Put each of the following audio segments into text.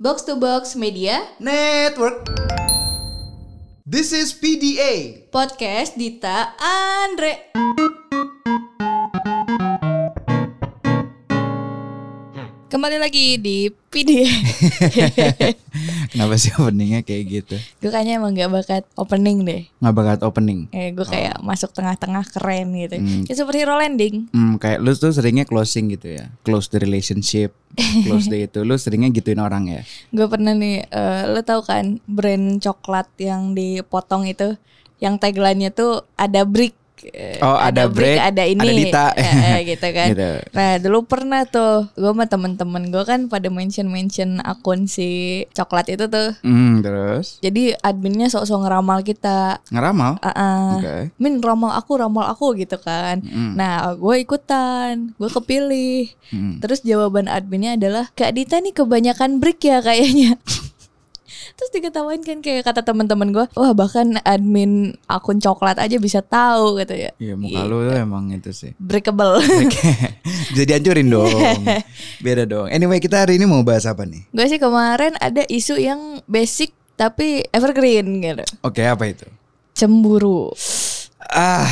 Box to Box Media Network. This is PDA. Podcast Dita Andre. Kembali lagi di PD. Kenapa sih openingnya kayak gitu? gue kayaknya emang gak bakat opening deh. Nggak bakat opening. Eh, gue kayak masuk tengah-tengah keren gitu. Hmm. Kayak superhero landing. Hmm, kayak lu tuh seringnya closing gitu ya. Close the relationship, close the itu. Lu seringnya gituin orang ya. Gue pernah nih, eh, lo tau kan brand coklat yang dipotong itu, yang tagline-nya tuh ada brick. Oh, ada break, ada ini, ada Dita. eh, eh, gitu kan. Gitu. Nah dulu pernah tuh, gue sama temen-temen gue kan pada mention-mention akun si coklat itu tuh. Hmm, terus Jadi adminnya sok-sok ngeramal kita. ngeramal. Ah, ah. Oke. Min ramal aku, ramal aku gitu kan. Hmm. Nah gue ikutan, gue kepilih. Hmm. Terus jawaban adminnya adalah Kak Dita nih kebanyakan break ya kayaknya. Terus diketawain kan kayak kata teman-teman gue, wah bahkan admin akun coklat aja bisa tahu gitu ya. Iya, muka lu tuh emang itu sih. Breakable. Bisa dihancurin dong. Beda dong. Anyway, kita hari ini mau bahas apa nih? gue sih kemarin ada isu yang basic tapi evergreen gitu. Oke, apa itu? Cemburu. Ah,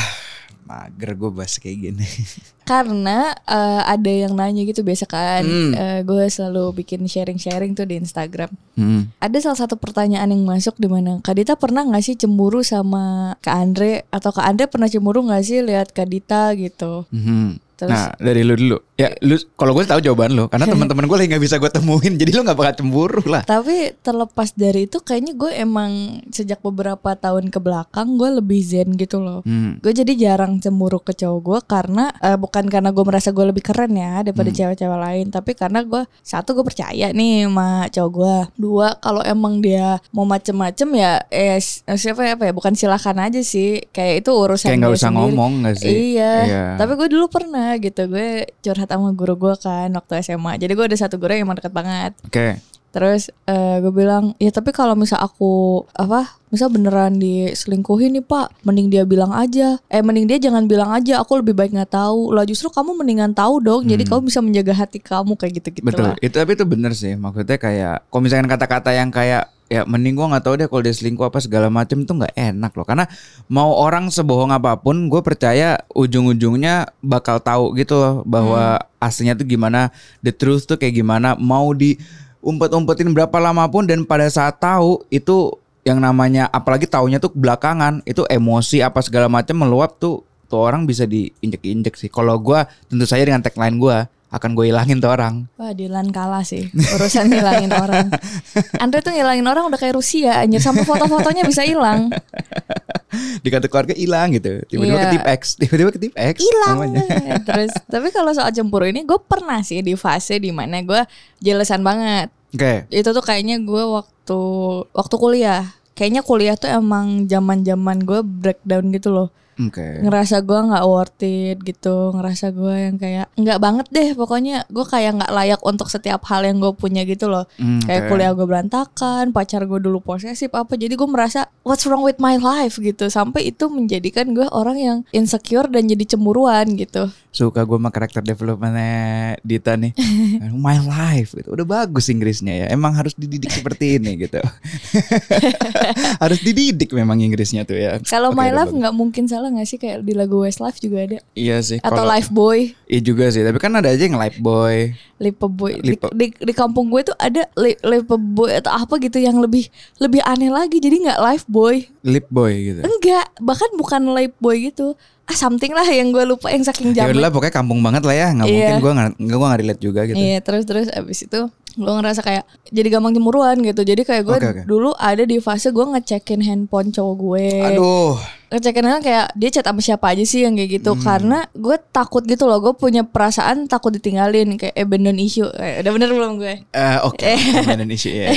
mager gue bahas kayak gini. Karena eh, ada yang nanya gitu biasa kan. Hmm. Eh, gue selalu bikin sharing-sharing tuh di Instagram. Hmm. Ada salah satu pertanyaan yang masuk di mana Kak Dita pernah nggak sih cemburu sama Kak Andre atau Kak Andre pernah cemburu nggak sih lihat Kak Dita gitu? Mhm. Terus- nah dari lu dulu ya lu kalau gue tahu jawaban lu karena teman-teman gue lagi nggak bisa gue temuin jadi lu nggak bakal cemburu lah Tapi terlepas dari itu kayaknya gue emang sejak beberapa tahun ke belakang gue lebih zen gitu loh. hmm. Gue jadi jarang cemburu ke cowok gue karena eh, bukan karena gue merasa gue lebih keren ya daripada Hmm. cewek-cewek lain, tapi karena gue satu gue percaya nih sama cowok gue. Dua kalau emang dia mau macem-macem ya eh s- siapa ya apa ya bukan silakan aja sih kayak itu urusan kayak nggak dia usah sendiri. ngomong nggak sih Iya. Iya. Tapi gue dulu pernah gitu gue curhat sama guru gue kan waktu SMA. Jadi gue ada satu guru yang emang deket banget. oke Terus eh, gue bilang, ya tapi kalau misal aku apa, misal beneran diselingkuhin nih pak, mending dia bilang aja. Eh mending dia jangan bilang aja, aku lebih baik nggak tahu. Lah justru kamu mendingan tahu dong, jadi kamu bisa menjaga hati kamu kayak gitu-gitu Hmm. betul lah. itu tapi itu bener sih maksudnya kayak kalau misalkan kata-kata yang kayak ya mending gue nggak tahu deh kalau dia selingkuh apa segala macem tuh nggak enak loh karena mau orang sebohong apa pun gue percaya ujung-ujungnya bakal tahu gitu loh bahwa Hmm. aslinya tuh gimana the truth tuh kayak gimana mau di umpet-umpetin berapa lama pun dan pada saat tahu itu yang namanya apalagi taunya tuh belakangan itu emosi apa segala macam meluap tuh tuh orang bisa diinjek-injek sih kalau gue tentu saja dengan tagline gue akan gue hilangin tuh orang. Wah Dilan kalah sih urusan ngilangin orang. Andre tuh ngilangin orang udah kayak Rusia anjir. Sampai foto-fotonya bisa hilang. di kartu keluarga hilang gitu. Tiba-tiba Iya. ketip X. Tiba-tiba ketip X hilang. namanya. terus tapi kalau soal cemburu ini gue pernah sih di fase di mana gue jelesan banget. Oke. Itu tuh kayaknya gue waktu waktu kuliah. Kayaknya kuliah tuh emang zaman zaman gue breakdown gitu loh oke. Ngerasa gue nggak worth it gitu ngerasa gue yang kayak nggak banget deh pokoknya gue kayak nggak layak untuk setiap hal yang gue punya gitu loh. Hmm, kayak kuliah gue berantakan pacar gue dulu posesif apa jadi gue merasa what's wrong with my life? gitu. Sampai itu menjadikan gue orang yang insecure dan jadi cemburuan gitu. Suka gue sama karakter developmentnya Dita nih. My life gitu. Udah bagus Inggrisnya ya. Emang harus dididik seperti ini gitu. Harus dididik memang Inggrisnya tuh ya. Kalau Oke, my life nggak mungkin salah nggak sih kayak di lagu Westlife juga ada? Iya sih atau Kalau- Life Boy. Iya juga sih tapi kan ada aja yang life boy. Lipa Boy. Di, di, di kampung gue tuh ada li, Lipa Boy atau apa gitu yang lebih lebih aneh lagi jadi nggak Life Boy. Lip boy gitu. Enggak bahkan bukan Life Boy gitu. Ah something lah yang gue lupa yang saking ya jamet. udahlah pokoknya kampung banget lah ya nggak Iya. mungkin gue nggak gue nggak relate juga gitu. Iya terus terus abis itu gue ngerasa kayak jadi gampang cemburuan gitu. Jadi kayak gue Oke, oke. dulu ada di fase gue ngecekin handphone cowok gue. Aduh ngecekinnya kayak dia chat sama siapa aja sih yang kayak gitu. Hmm. karena gue takut gitu loh gue punya perasaan takut ditinggalin. Kayak abandon issue. Eh, udah bener belum gue? Eh, oke. Abandon issue ya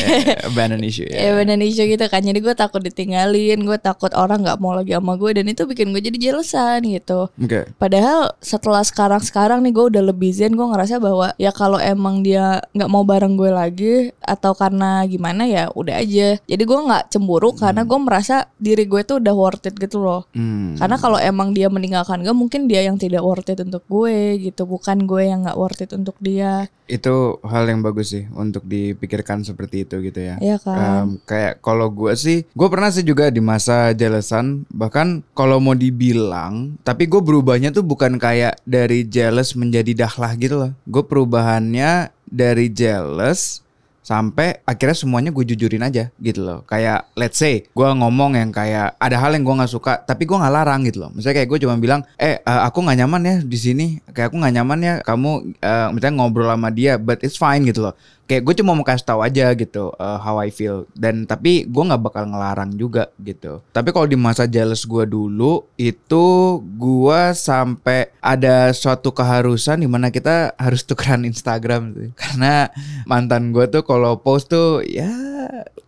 abandon issue ya. Abandon issue gitu kan. Jadi gue takut ditinggalin gue takut orang nggak mau lagi sama gue. Dan itu bikin gue jadi jelesan gitu. Oke. Padahal setelah sekarang-sekarang nih gue udah lebih zen. Gue ngerasa bahwa ya kalau emang dia nggak mau bareng gue lagi atau karena gimana ya udah aja. Jadi gue nggak cemburu karena gue merasa diri gue tuh udah worth it gitu loh. Hmm. Karena kalau emang dia meninggalkan gue, mungkin dia yang tidak worth it untuk gue gitu, bukan gue yang nggak worth it untuk dia. itu hal yang bagus sih untuk dipikirkan seperti itu gitu ya. Iya kan? Em, kayak kalau gue sih, gue pernah sih juga di masa jealousan. Bahkan kalau mau dibilang, tapi gue berubahnya tuh bukan kayak dari jealous menjadi dahlah gitu loh. Gue perubahannya dari jealous sampai akhirnya semuanya gue jujurin aja gitu loh. Kayak let's say gue ngomong yang kayak ada hal yang gue nggak suka tapi gue nggak larang gitu loh. Misalnya kayak gue cuma bilang eh eh, aku nggak nyaman ya di sini. Kayak aku nggak nyaman ya kamu eh, misalnya ngobrol sama dia but it's fine gitu loh kayak gue cuma mau kasih tahu aja gitu eh, how I feel. Dan tapi gue nggak bakal ngelarang juga gitu. Tapi kalau di masa jealous gue dulu itu gue sampai ada suatu keharusan di mana kita harus tukeran Instagram sih. Karena mantan gue tuh kalau post tuh ya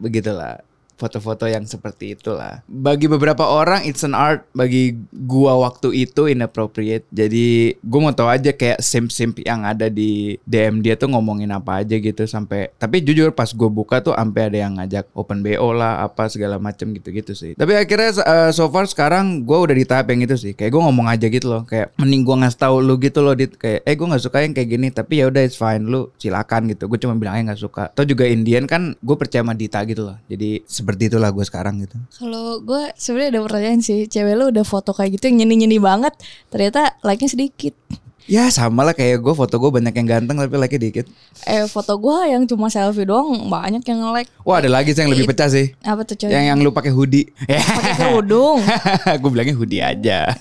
begitulah foto-foto yang seperti itulah. Bagi beberapa orang it's an art, bagi gua waktu itu inappropriate. Jadi gua mau tahu aja kayak simp-simp yang ada di DM dia tuh ngomongin apa aja gitu sampai tapi jujur pas gua buka tuh sampai ada yang ngajak open BO lah apa segala macem gitu-gitu sih. Tapi akhirnya uh, so far sekarang gua udah di tahap yang itu sih. Kayak gua ngomong aja gitu loh, kayak mending gua ngasih tahu lu gitu loh dit kayak eh gua nggak suka yang kayak gini tapi ya udah it's fine lu silakan gitu. Gue cuma bilangnya nggak suka. Atau juga Indian kan gue percaya sama Dita gitu loh. Jadi seperti itulah gue sekarang gitu. Kalau gue sebenarnya ada pertanyaan sih, cewek lu udah foto kayak gitu yang nyeni-nyeni banget, ternyata like-nya sedikit. Ya sama lah kayak gue foto gue banyak yang ganteng tapi like dikit. Eh foto gue yang cuma selfie doang banyak yang nge-like. Wah ada lagi sih yang lebih pecah sih. Apa tuh cewek? Yang yang lu pakai hoodie. Pakai kerudung. gue bilangnya hoodie aja.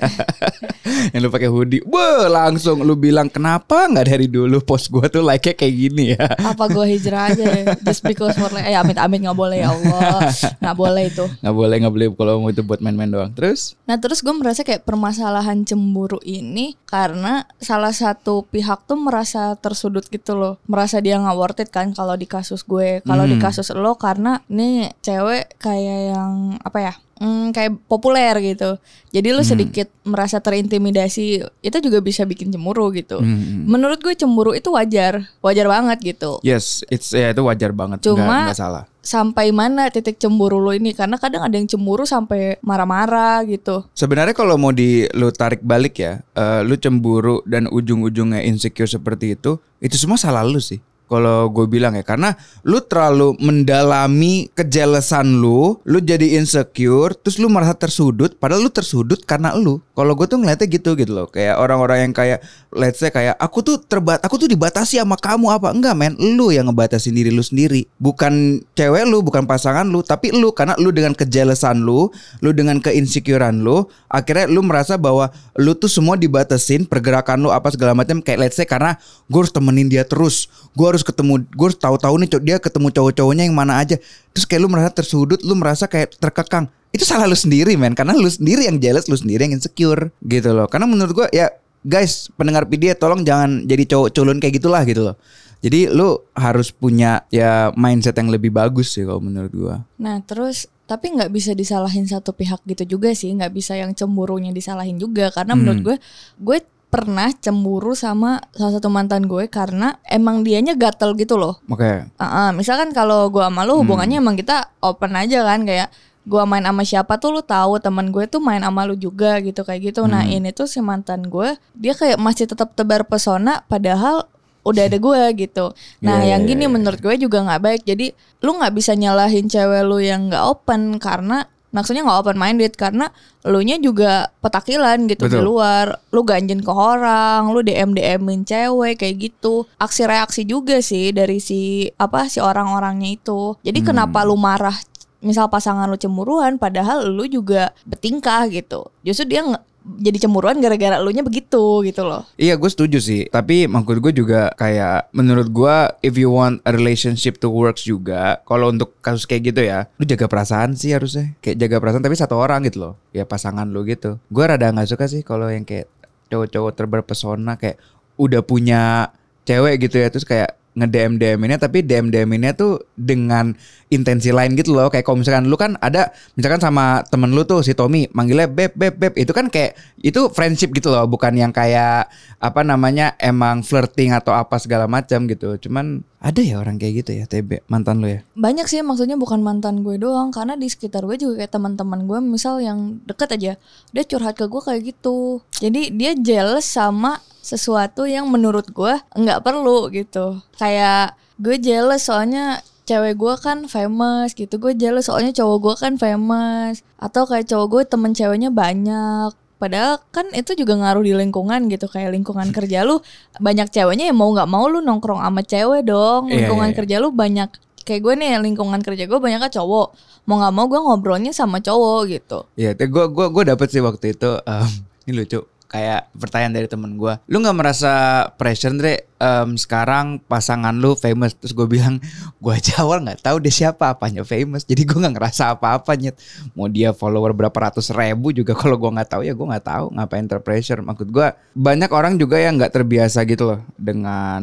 yang lu pakai hoodie. Wah langsung lu bilang kenapa nggak dari dulu post gue tuh like-nya kayak gini ya. Apa gue hijrah aja ya? Just because for like. Eh amit amit nggak boleh ya Allah. Nggak boleh itu. Nggak boleh nggak boleh kalau mau itu buat main-main doang. Terus? Nah terus gue merasa kayak permasalahan cemburu ini karena salah satu pihak tuh merasa tersudut gitu loh, merasa dia nggak worth it kan kalau di kasus gue, kalau di Hmm. kasus lo karena nih cewek kayak yang apa ya? Hmm, kayak populer gitu. Jadi lu sedikit merasa terintimidasi, itu juga bisa bikin cemburu gitu. Hmm. Menurut gue cemburu itu wajar, wajar banget gitu. Yes, it's ya itu wajar banget. Cuma- nggak, nggak salah. Sampai mana titik cemburu lo ini? Karena kadang ada yang cemburu sampai marah-marah gitu. Sebenarnya kalau mau di lu tarik balik ya, eh, lu cemburu dan ujung-ujungnya insecure seperti itu, itu semua salah lu sih. Kalau gue bilang ya, karena lu terlalu mendalami kejelesan lu, lu jadi insecure, terus lu merasa tersudut, padahal lu tersudut karena lu. Kalau gue tuh ngeliatnya gitu gitu loh, kayak orang-orang yang kayak, let's say kayak aku tuh terbat, aku tuh dibatasi sama kamu apa? Enggak men, lu yang ngebatasin diri lu sendiri, bukan cewek lu, bukan pasangan lu, tapi lu. Karena lu dengan kejelesan lu, lu dengan keinsecurean lu, akhirnya lu merasa bahwa lu tuh semua dibatasin pergerakan lu apa segala macam. Kayak let's say karena gue harus temenin dia terus, gue harus ketemu, gue harus tahu-tahu nih dia ketemu cowok-cowoknya yang mana aja, terus kayak lu merasa tersudut, lu merasa kayak terkekang. Itu salah lu sendiri men, karena lu sendiri yang jealous, lu sendiri yang insecure gitu loh. Karena menurut gue ya guys pendengar PD tolong jangan jadi cowok culun kayak gitulah gitu loh. Jadi lu harus punya ya mindset yang lebih bagus sih kalau menurut gua. Nah terus tapi nggak bisa disalahin satu pihak gitu juga sih nggak bisa yang cemburunya disalahin juga karena menurut gue gue pernah cemburu sama salah satu mantan gue karena emang dianya gatel gitu loh. Oke. Ah, ah, misalkan kalau gue sama lu hubungannya emang kita open aja kan kayak gue main sama siapa tuh lu tahu teman gue tuh main sama lu juga gitu kayak gitu. Nah ini tuh si mantan gue dia kayak masih tetap tebar pesona padahal udah ada gue gitu. Nah Iya, yang iya, gini iya. menurut gue juga nggak baik. Jadi lu nggak bisa nyalahin cewek lu yang nggak open karena maksudnya nggak open minded karena lu nya juga petakilan gitu di Betul. luar lu ganjen ke orang lu dm dmin cewek kayak gitu aksi reaksi juga sih dari si apa si orang-orangnya itu jadi Hmm. kenapa lu marah misal pasangan lu cemburuan padahal lu juga bertingkah gitu justru dia jadi cemburuan gara-gara lu nya begitu gitu loh. Iya gue setuju sih. Tapi maksud gue juga kayak Menurut gue If you want a relationship to works juga Kalau untuk kasus kayak gitu ya Lu jaga perasaan sih harusnya. Kayak jaga perasaan tapi satu orang gitu loh. Ya pasangan lu gitu. Gue rada gak suka sih Kalau yang kayak Cowok-cowok terberpesona Kayak udah punya Cewek gitu ya Terus kayak nge-DM DM-nya tapi DM DM-nya tuh dengan intensi lain gitu loh. Kayak kalau misalkan lu kan ada misalkan sama temen lu tuh si Tommy manggilnya beb beb beb. Itu kan kayak itu friendship gitu loh bukan yang kayak apa namanya emang flirting atau apa segala macam gitu. Cuman Ada ya orang kayak gitu ya TB mantan lu ya? banyak sih maksudnya bukan mantan gue doang karena di sekitar gue juga kayak teman-teman gue misal yang deket aja dia curhat ke gue kayak gitu. Jadi dia jealous sama sesuatu yang menurut gue nggak perlu gitu. Kayak gue jealous soalnya cewek gue kan famous gitu gue jealous soalnya cowok gue kan famous. Atau kayak cowok gue temen ceweknya banyak Padahal kan itu juga ngaruh di lingkungan gitu kayak lingkungan kerja lu banyak ceweknya ya mau nggak mau lu nongkrong sama cewek dong Iya, lingkungan iya, iya. kerja lu banyak kayak gue nih lingkungan kerja gue banyak kan cowok mau nggak mau gue ngobrolnya sama cowok gitu Iya, gue gua gua dapet sih waktu itu em, ini lucu kayak pertanyaan dari temen gue. Lu nggak merasa pressure Andre em, sekarang pasangan lu famous terus gue bilang gue aja awal nggak tahu dia siapa apanya famous jadi gue nggak ngerasa apa-apa nyet mau dia follower berapa ratus ribu juga kalau gue nggak tahu ya gue nggak tahu ngapain terpressure maksud gue banyak orang juga yang nggak terbiasa gitu loh dengan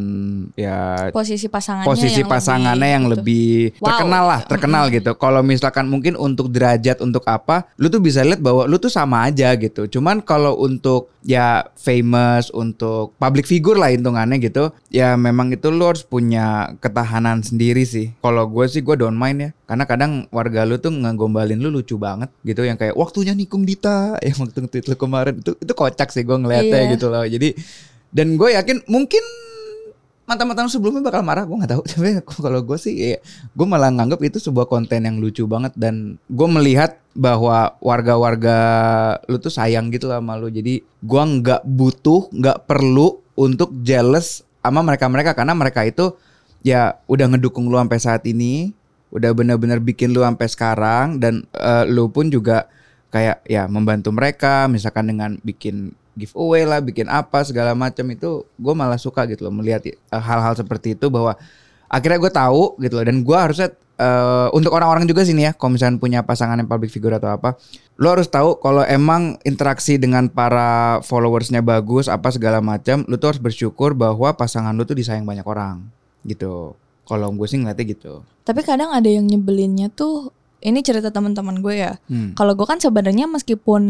ya posisi pasangannya posisi yang pasangannya yang gitu. lebih Wow. terkenal lah, terkenal gitu. Kalau misalkan mungkin untuk derajat untuk apa, lu tuh bisa lihat bahwa lu tuh sama aja gitu. Cuman kalau untuk ya famous, untuk public figure lah hitungannya gitu, ya memang itu lu harus punya ketahanan sendiri sih. Kalau gue sih gue don't mind ya, karena kadang warga lu tuh ngegombalin lu lucu banget gitu, yang kayak waktunya nikung Dita, yang waktu tweet lu kemarin itu itu kocak sih gue ngeliatnya Iya. gitu loh. Jadi dan gue yakin mungkin mantan-mantan sebelumnya bakal marah gue nggak tahu tapi kalau gue sih ya, gue malah nganggap itu sebuah konten yang lucu banget dan gue melihat bahwa warga-warga lu tuh sayang gitu lah sama lu jadi gue nggak butuh nggak perlu untuk jealous sama mereka-mereka karena mereka itu ya udah ngedukung lu sampai saat ini udah bener-bener bikin lu sampai sekarang dan eh, lu pun juga kayak ya membantu mereka misalkan dengan bikin giveaway lah bikin apa segala macam itu gue malah suka gitu loh melihat eh, hal-hal seperti itu bahwa akhirnya gue tahu gitu loh dan gue harusnya eh, untuk orang-orang juga sini ya kalau misalnya punya pasangan yang public figure atau apa lo harus tahu kalau emang interaksi dengan para followersnya bagus apa segala macam lo tuh harus bersyukur bahwa pasangan lo tuh disayang banyak orang gitu. Kalau gue sih ngeliatnya gitu. Tapi kadang ada yang nyebelinnya tuh ini cerita teman-teman gue ya Hmm. Kalau gue kan sebenarnya meskipun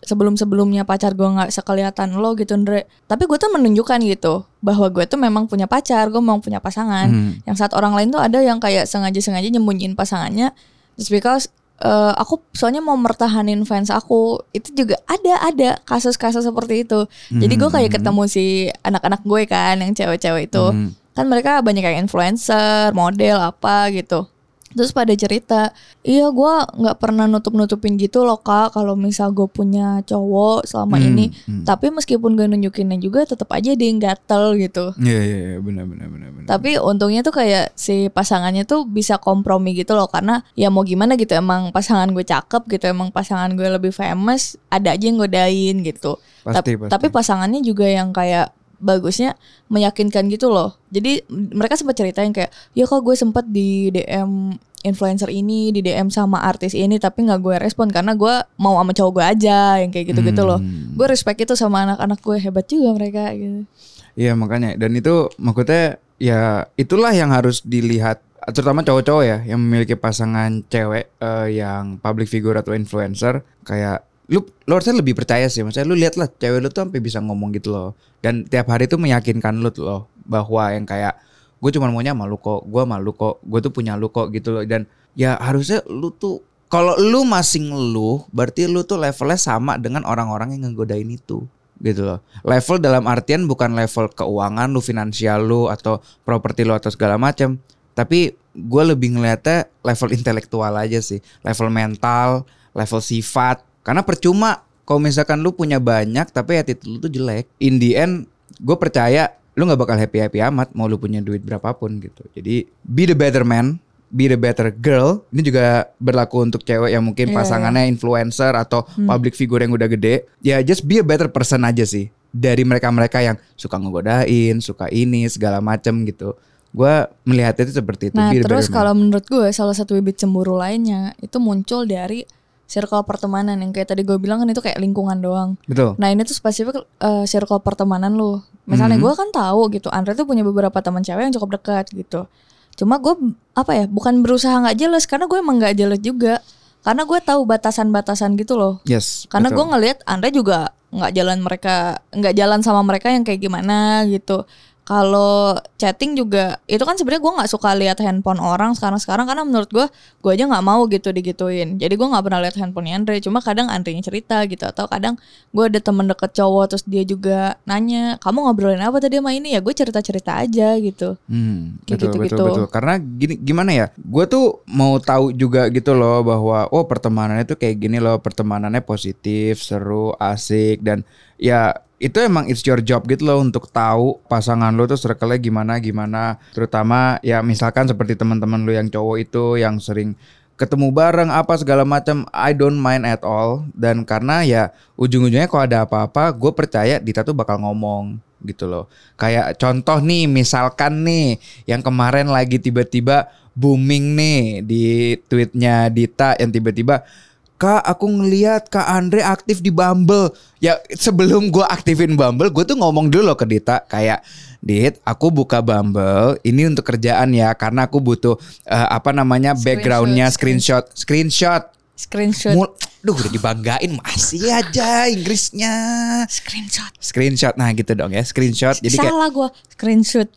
sebelum-sebelumnya pacar gue nggak sekelihatan lo gitu Andre, tapi gue tuh menunjukkan gitu bahwa gue tuh memang punya pacar, gue memang punya pasangan. Hmm. Yang saat orang lain tuh ada yang kayak sengaja-sengaja nyembunyiin pasangannya, just because eh, aku soalnya mau mertahanin fans aku. Itu juga ada ada kasus-kasus seperti itu. Jadi gue kayak ketemu si anak-anak gue kan yang cewek-cewek itu, Hmm. kan mereka banyak yang influencer, model apa gitu. Terus pada cerita, iya gue nggak pernah nutup-nutupin gitu loh kak kalau misal gue punya cowok selama Hmm, ini. hmm. Tapi meskipun gue nunjukinnya juga tetap aja dia yang gatel gitu. Iya iya iya benar benar benar benar. Tapi untungnya tuh kayak si pasangannya tuh bisa kompromi gitu loh karena ya mau gimana gitu emang pasangan gue cakep gitu emang pasangan gue lebih famous ada aja yang godain gitu. Pasti, Tap- pasti. Tapi pasangannya juga yang kayak bagusnya meyakinkan gitu loh. Jadi mereka sempat cerita yang kayak ya kok gue sempat di DM influencer ini di DM sama artis ini tapi nggak gue respon karena gue mau sama cowok gue aja yang kayak gitu-gitu loh. Hmm. Gue respect itu sama anak-anak gue hebat juga mereka gitu. Iya makanya dan itu maksudnya ya itulah yang harus dilihat terutama cowok-cowok ya yang memiliki pasangan cewek eh, yang public figure atau influencer kayak lu lu harusnya lebih percaya sih. Maksudnya lu lihat lah cewek lu tuh sampai bisa ngomong gitu loh. Dan tiap hari tuh meyakinkan lu tuh loh bahwa yang kayak gue cuma maunya sama lu kok gue malu kok gue tuh punya lu kok gitu loh. Dan ya harusnya lu tuh kalau lu masing lu berarti lu tuh levelnya sama dengan orang-orang yang ngegodain itu gitu loh. Level dalam artian bukan level keuangan lu finansial lu atau properti lu atau segala macam tapi gue lebih ngeliatnya level intelektual aja sih. Level mental level sifat karena percuma kalau misalkan lu punya banyak tapi attitude lu tuh jelek. In the end gue percaya lu nggak bakal happy happy amat mau lu punya duit berapapun gitu. Jadi be the better man be the better girl. Ini juga berlaku untuk cewek yang mungkin Iya, pasangannya influencer atau public figure yang udah gede. Ya just be a better person aja sih. Dari mereka-mereka yang suka ngegodain suka ini segala macem gitu. Gua melihatnya itu seperti itu. Nah be terus kalau menurut gue salah satu bibit cemburu lainnya itu muncul dari circle pertemanan yang kayak tadi gue bilang kan itu kayak lingkungan doang. betul Nah ini tuh spesifik eh, circle pertemanan lu. Misalnya Mhm. gue kan tahu gitu, Andre tuh punya beberapa teman cewek yang cukup dekat gitu. Cuma gue apa ya, bukan berusaha nggak jelas karena gue emang nggak jelas juga. Karena gue tahu batasan-batasan gitu loh. yes Karena gue ngelihat Andre juga nggak jalan mereka, nggak jalan sama mereka yang kayak gimana gitu. Kalau chatting juga itu kan sebenarnya gue nggak suka lihat handphone orang sekarang sekarang karena menurut gue gue aja nggak mau gitu digituin jadi gue nggak pernah lihat handphone Andre cuma kadang Andre nya cerita gitu atau kadang gue ada temen deket cowok terus dia juga nanya kamu ngobrolin apa tadi sama ini ya gue cerita cerita aja gitu Hmm, Kayak betul, gitu-gitu. betul, betul. Karena gini, gimana ya? Gue tuh mau tahu juga gitu loh bahwa oh pertemanannya tuh kayak gini loh, pertemanannya positif, seru, asik dan ya itu emang it's your job gitu loh untuk tahu pasangan lo tuh circle-nya gimana gimana. Terutama ya misalkan seperti teman-teman lo yang cowok itu yang sering ketemu bareng apa segala macam I don't mind at all dan karena ya ujung-ujungnya kalau ada apa-apa gue percaya Dita tuh bakal ngomong gitu loh kayak contoh nih misalkan nih yang kemarin lagi tiba-tiba booming nih di tweetnya Dita yang tiba-tiba Kak aku ngeliat Kak Andre aktif di Bumble. Ya sebelum gue aktifin Bumble Gue tuh ngomong dulu loh ke Dita. Kayak Dit aku buka Bumble Ini untuk kerjaan ya Karena aku butuh eh, Apa namanya Backgroundnya screenshot Screenshot. Screenshot. Mul Duh udah dibanggain Masih aja Inggrisnya. Screenshot. Screenshot Nah gitu dong ya Screenshot. Jadi kayak salah gue screenshot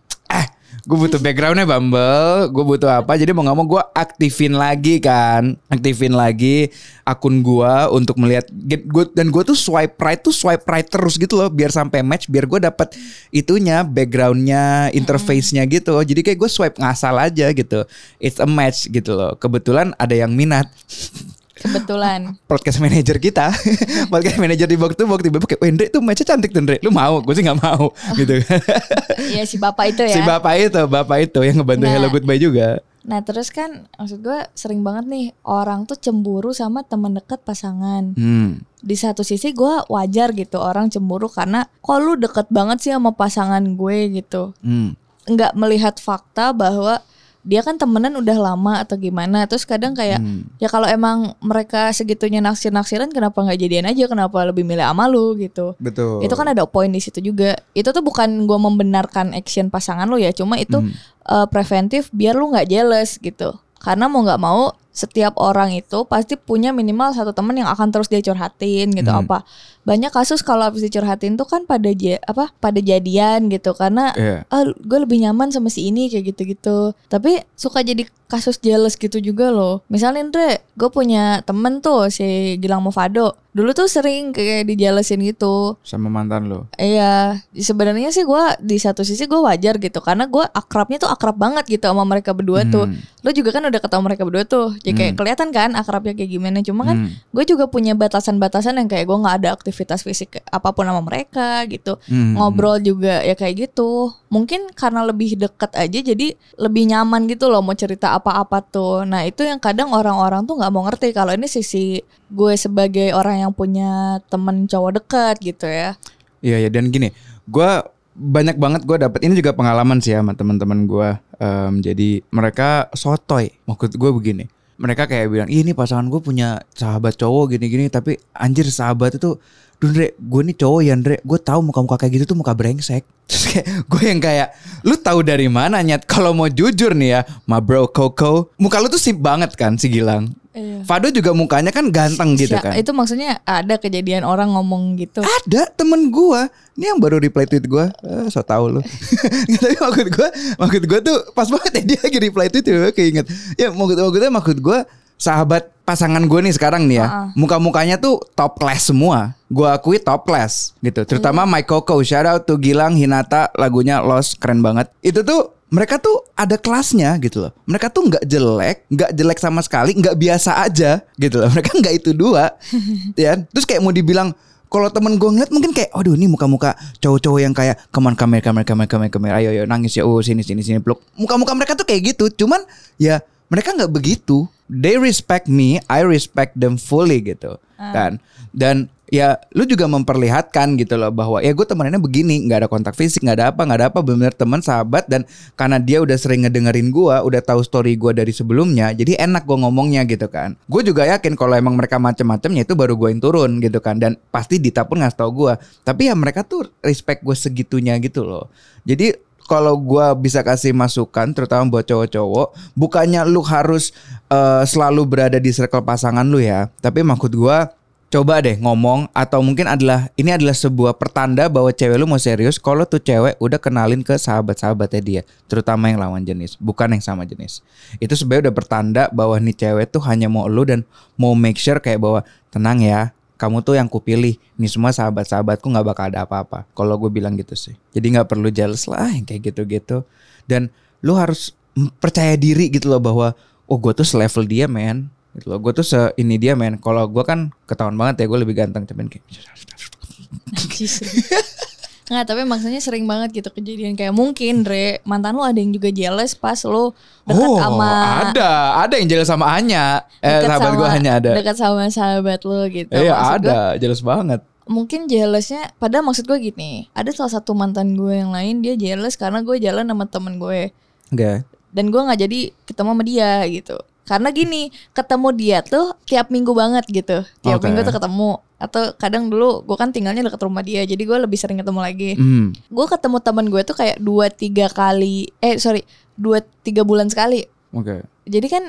gue butuh backgroundnya Bumble, gue butuh apa? Jadi mau nggak mau gue aktifin lagi kan, aktifin lagi akun gue untuk melihat gue dan gue tuh swipe right tuh swipe right terus gitu loh, biar sampai match, biar gue dapat itunya backgroundnya, interface-nya gitu. Jadi kayak gue swipe ngasal aja gitu, it's a match gitu loh. Kebetulan ada yang minat. kebetulan podcast manager kita podcast manager di box tuh box tiba-tiba kayak Wendre tuh matchnya cantik tuh Ndre lu mau gue sih nggak mau gitu Iya si bapak itu ya si bapak itu bapak itu yang ngebantu Nah. Hello Goodbye juga Nah terus kan maksud gue sering banget nih orang tuh cemburu sama teman dekat pasangan. hmm. Di satu sisi gue wajar gitu orang cemburu karena kok lu deket banget sih sama pasangan gue gitu. Hmm. Nggak melihat fakta bahwa dia kan temenan udah lama atau gimana. Terus kadang kayak Hmm. ya kalau emang mereka segitunya naksir-naksiran kenapa nggak jadian aja? Kenapa lebih milih sama lu gitu? betul Itu kan ada poin di situ juga. Itu tuh bukan gue membenarkan action pasangan lu ya, cuma itu Hmm. eh, preventif biar lu nggak jealous gitu. Karena mau nggak mau setiap orang itu pasti punya minimal satu temen yang akan terus dia curhatin gitu Hmm. apa. Banyak kasus kalau habis dicurhatin tuh kan pada ja- apa pada jadian gitu karena Iya. ah gue lebih nyaman sama si ini kayak gitu-gitu. Tapi suka jadi kasus jealous gitu juga loh. Misalnya Andre, gue punya temen tuh si Gilang Movado. Dulu tuh sering kayak dijelasin gitu. sama mantan lo Iya, sebenarnya sih gue di satu sisi gue wajar gitu karena gue akrabnya tuh akrab banget gitu sama mereka berdua tuh. Hmm. Lo juga kan udah ketemu mereka berdua tuh, jadi kayak kelihatan kan akrabnya kayak gimana. Cuma kan Hmm. gue juga punya batasan-batasan yang kayak gue nggak ada aktivitas fisik apa pun sama mereka gitu. Hmm. Ngobrol juga ya kayak gitu. Mungkin karena lebih deket aja jadi lebih nyaman gitu loh mau cerita apa-apa tuh. Nah itu yang kadang orang-orang tuh nggak mau ngerti kalau ini sisi gue sebagai orang yang punya temen cowok dekat gitu ya. Iya ya dan gini, gua banyak banget gue dapet ini juga pengalaman sih ya sama teman-teman gue. Em, jadi mereka sotoy. Maksud gue begini, mereka kayak bilang, "Ih, ini pasangan gue punya sahabat cowok gini-gini, tapi anjir sahabat itu Duh Ndre, gue nih cowok ya Ndre, gue tahu muka-muka kayak gitu tuh muka brengsek. Gue yang kayak, lu tahu dari mana nyet? Kalau mau jujur nih ya, ma bro Coco, muka lu tuh sip banget kan si Gilang. Iya. Fado juga mukanya kan ganteng gitu Sya- kan. Itu maksudnya ada kejadian orang ngomong gitu. Ada temen gua Ini yang baru reply tweet gua eh, So tau lu Tapi maksud gua Maksud gua tuh Pas banget ya dia lagi reply tweet ya Keinget Ya maksud, maksudnya maksud gua Sahabat pasangan gua nih sekarang nih ya Uh-uh. Muka-mukanya tuh top class semua Gua akui top class gitu Terutama Iya. My Coco Shout out to Gilang Hinata Lagunya Lost Keren banget Itu tuh mereka tuh ada kelasnya gitu loh. Mereka tuh nggak jelek, nggak jelek sama sekali, nggak biasa aja gitu loh. Mereka nggak itu dua, ya. Terus kayak mau dibilang kalau temen gue ngeliat mungkin kayak, aduh ini muka-muka cowok-cowok yang kayak, on kamera kamera kamera kamera kamera, ayo ayo nangis ya, oh sini sini sini peluk. Muka-muka mereka tuh kayak gitu, cuman ya mereka nggak begitu. They respect me, I respect them fully gitu, kan. Dan ya lu juga memperlihatkan gitu loh bahwa ya gue temenannya begini nggak ada kontak fisik nggak ada apa nggak ada apa bener teman sahabat dan karena dia udah sering ngedengerin gue udah tahu story gue dari sebelumnya jadi enak gue ngomongnya gitu kan. Gue juga yakin kalau emang mereka macem-macemnya itu baru gue yang turun gitu kan dan pasti Dita pun ngasih tau gue tapi ya mereka tuh respect gue segitunya gitu loh. Jadi kalau gua bisa kasih masukan terutama buat cowok-cowok bukannya lu harus eh, selalu berada di circle pasangan lu ya tapi maksud gua coba deh ngomong atau mungkin adalah ini adalah sebuah pertanda bahwa cewek lu mau serius kalau tuh cewek udah kenalin ke sahabat-sahabatnya dia, terutama yang lawan jenis, bukan yang sama jenis. Itu sebenarnya udah pertanda bahwa nih cewek tuh hanya mau lu dan mau make sure kayak bahwa tenang ya, kamu tuh yang kupilih. Nih semua sahabat-sahabatku nggak bakal ada apa-apa. Kalau gue bilang gitu sih. Jadi nggak perlu jealous lah yang kayak gitu-gitu. Dan lu harus percaya diri gitu loh bahwa oh gue tuh selevel dia men gitu loh gue tuh se ini dia men kalau gue kan ketahuan banget ya gue lebih ganteng cuman kayak Nggak, tapi maksudnya sering banget gitu kejadian. Kayak mungkin Dre mantan lu ada yang juga jealous pas lu dekat oh, sama ada. Ada yang jelas sama Anya. Eh sahabat sama- gue hanya ada. dekat sama sahabat lu gitu. iya gua, ada. jelas banget. mungkin jealousnya padahal maksud gue gini ada salah satu mantan gue yang lain dia jealous karena gue jalan sama temen gue enggak dan gue nggak jadi ketemu sama dia gitu karena gini ketemu dia tuh tiap minggu banget gitu. Tiap Oke. minggu tuh ketemu. Atau kadang dulu gue kan tinggalnya dekat rumah dia jadi gue lebih sering ketemu lagi. Hmm. gue ketemu temen gue tuh kayak dua tiga kali eh sorry dua tiga bulan sekali. Oke. Jadi kan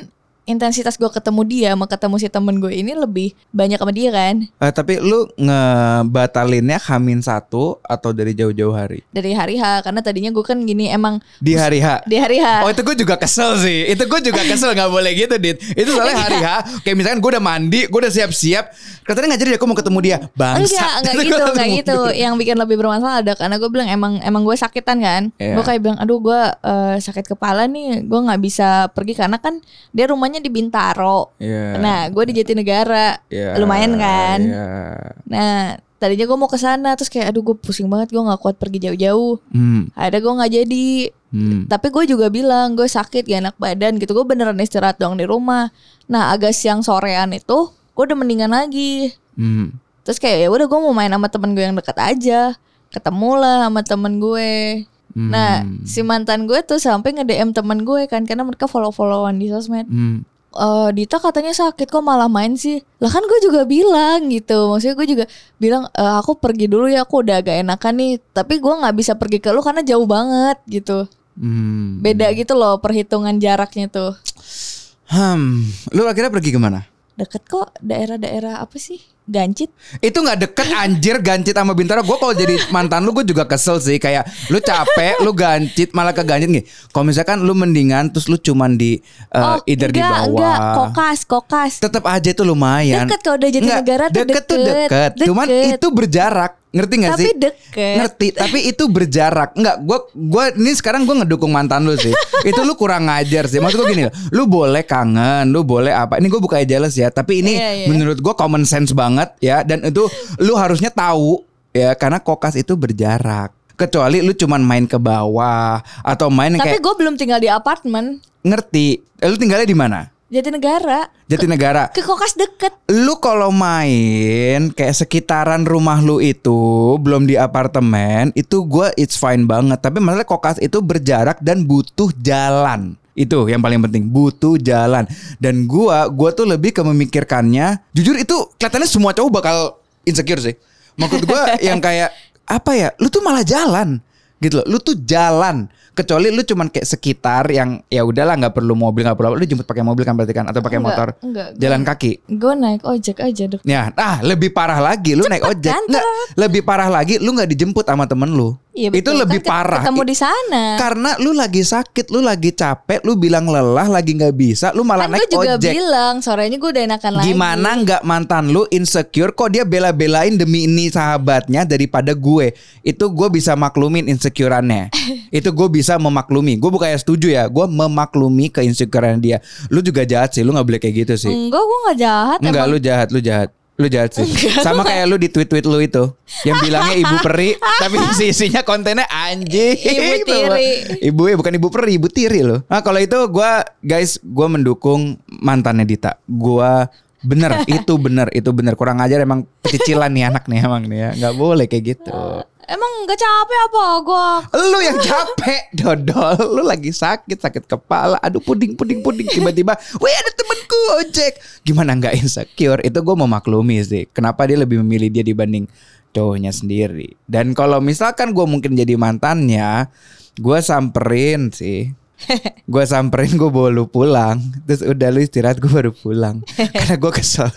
intensitas gue ketemu dia sama ketemu si temen gue ini lebih banyak sama dia kan? Eh, tapi lu ngebatalinnya hamin satu atau dari jauh-jauh hari? Dari hari H karena tadinya gue kan gini emang di hari H? Di hari H. Oh itu gue juga kesel sih. Itu gue juga kesel gak boleh gitu Dit. Itu soalnya hari H Kayak misalkan gue udah mandi Gue udah siap-siap Katanya gak jadi aku mau ketemu dia. Bangsa Enggak, enggak gitu, enggak gitu. Yang bikin lebih bermasalah ada karena gue bilang emang emang gue sakitan kan. Iya. Gue kayak bilang, aduh gue eh, sakit kepala nih, gue nggak bisa pergi. Karena kan dia rumahnya di Bintaro. Iya Nah, gue di Jatinegara, Iya, lumayan kan. Iya Nah, tadinya gue mau ke sana terus kayak, aduh gue pusing banget, gue nggak kuat pergi jauh-jauh. hmm. Ada gue nggak jadi. Hmm. Tapi gue juga bilang gue sakit gak enak badan gitu. Gue beneran istirahat doang di rumah. Nah agak siang sorean itu gue udah mendingan lagi. Hmm. Terus kayak ya udah gue mau main sama temen gue yang dekat aja. Ketemu lah sama temen gue. Hmm. Nah si mantan gue tuh sampai nge DM temen gue kan karena mereka follow followan di sosmed. Hmm. Eh Dita katanya sakit kok malah main sih. Lah kan gue juga bilang gitu. Maksudnya gue juga bilang "Eh, aku pergi dulu ya aku udah agak enakan nih. Tapi gue nggak bisa pergi ke lu karena jauh banget gitu. Hmm. Beda gitu loh perhitungan jaraknya tuh. Hmm. Lu akhirnya pergi ke mana? Deket kok daerah-daerah apa sih? Gancit. Itu nggak deket anjir gancit sama Bintaro. Gue kalau jadi mantan lu gue juga kesel sih. Kayak lu capek, lu gancit malah ke gancit nih. Kalau misalkan lu mendingan terus lu cuman di uh, either di Oh, enggak, bawah. enggak, kokas, kokas. Tetap aja itu lumayan. Deket kalau udah Jatinegara Nggak, tuh deket tuh deket. deket. Cuman Deket. itu berjarak. Ngerti gak Tapi sih? deket. Ngerti, tapi itu berjarak. Enggak, gua gua ini sekarang gua ngedukung mantan lu sih. itu lu kurang ngajar sih. Maksud gua gini, lu boleh kangen, lu boleh apa. Ini gua bukan jealous ya, tapi ini Iya, iya. menurut gua common sense banget ya dan itu lu harusnya tahu ya karena kokas itu berjarak. Kecuali lu cuman main ke bawah atau main Tapi kayak gue belum tinggal di apartemen. ngerti. Eh, Lu tinggalnya di mana? Jatinegara. Jatinegara. Ke kokas deket. Lu kalau main kayak sekitaran rumah lu itu belum di apartemen itu gua it's fine banget tapi masalah kokas itu berjarak dan butuh jalan itu yang paling penting butuh jalan dan gua gua tuh lebih ke memikirkannya jujur itu kelihatannya semua cowok bakal insecure sih maksud gua yang kayak apa ya lu tuh malah jalan gitu loh lu tuh jalan kecuali lu cuman kayak sekitar yang ya udahlah nggak perlu mobil nggak perlu apa, lu jemput pakai mobil kan berarti kan atau pakai motor enggak, jalan kaki Gue naik ojek aja dek. Ya, ah lebih parah lagi lu naik ojek. kan, Nggak, lebih parah lagi lu nggak dijemput sama temen lu. Iya Itu betul. lebih Kan ket- parah. Ketemu di sana. Karena lu lagi sakit, lu lagi capek, lu bilang lelah, lagi nggak bisa, lu malah Kan gue naik juga ojek. bilang sorenya gue udah enakan lagi. Gimana nggak mantan lu insecure kok dia bela-belain demi ini sahabatnya daripada gue. Itu gue bisa maklumin insecureannya. Itu gue bisa memaklumi. Gue bukannya setuju ya, gue memaklumi ke insecurean dia. Lu juga jahat sih, lu nggak boleh kayak gitu sih. Enggak, gue gak jahat. Enggak, emang. lu jahat, lu jahat. Lu jahat sih. Sama kayak lu di tweet-tweet lu itu. Yang bilangnya ibu peri, tapi isi isinya kontennya anjing. Ibu tiri. Ibu ya bukan ibu peri, ibu tiri loh. Nah, kalau itu gua guys, gua mendukung mantannya Dita. Gua bener, itu bener, itu bener. Kurang ajar emang pecicilan nih anak nih emang nih ya. Nggak boleh kayak gitu. Emang gak capek apa gue? Lu yang capek dodol. Lu lagi sakit Sakit kepala. Aduh puding puding puding. Tiba-tiba Wih ada temenku ojek Gimana nggak insecure? Itu gue memaklumi sih. Kenapa dia lebih memilih dia dibanding Cowoknya sendiri? Dan kalau misalkan gue mungkin jadi mantannya Gue samperin sih gue samperin gue bawa lu pulang. Terus udah lu istirahat gue baru pulang. Karena gue kesel.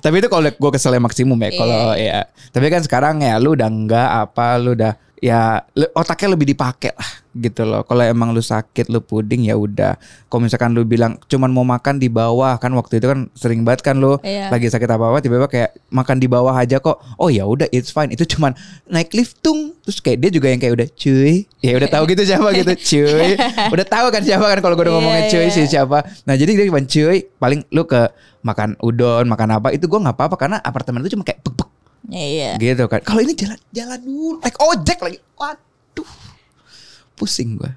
Tapi itu kalau gue keselnya maksimum ya kalau ya. Tapi kan sekarang ya lu udah enggak apa lu udah ya otaknya lebih dipakai lah gitu loh. Kalau emang lu sakit lu puding ya udah. Kalau misalkan lu bilang cuman mau makan di bawah kan waktu itu kan sering banget kan lu Iya. lagi sakit apa apa tiba-tiba kayak makan di bawah aja kok. Oh ya udah it's fine. Itu cuman naik lift tung. Terus kayak dia juga yang kayak udah cuy. Ya udah tahu gitu siapa gitu cuy. Udah tahu kan siapa kan kalau gue udah Iya, ngomongin cuy iya. sih siapa. Nah jadi dia cuma cuy. Paling lu ke makan udon makan apa itu gue nggak apa-apa karena apartemen itu cuma kayak bek bek Iya, iya. Gitu kan. Kalau ini jalan jalan dulu naik ojek lagi. Waduh. Pusing gua.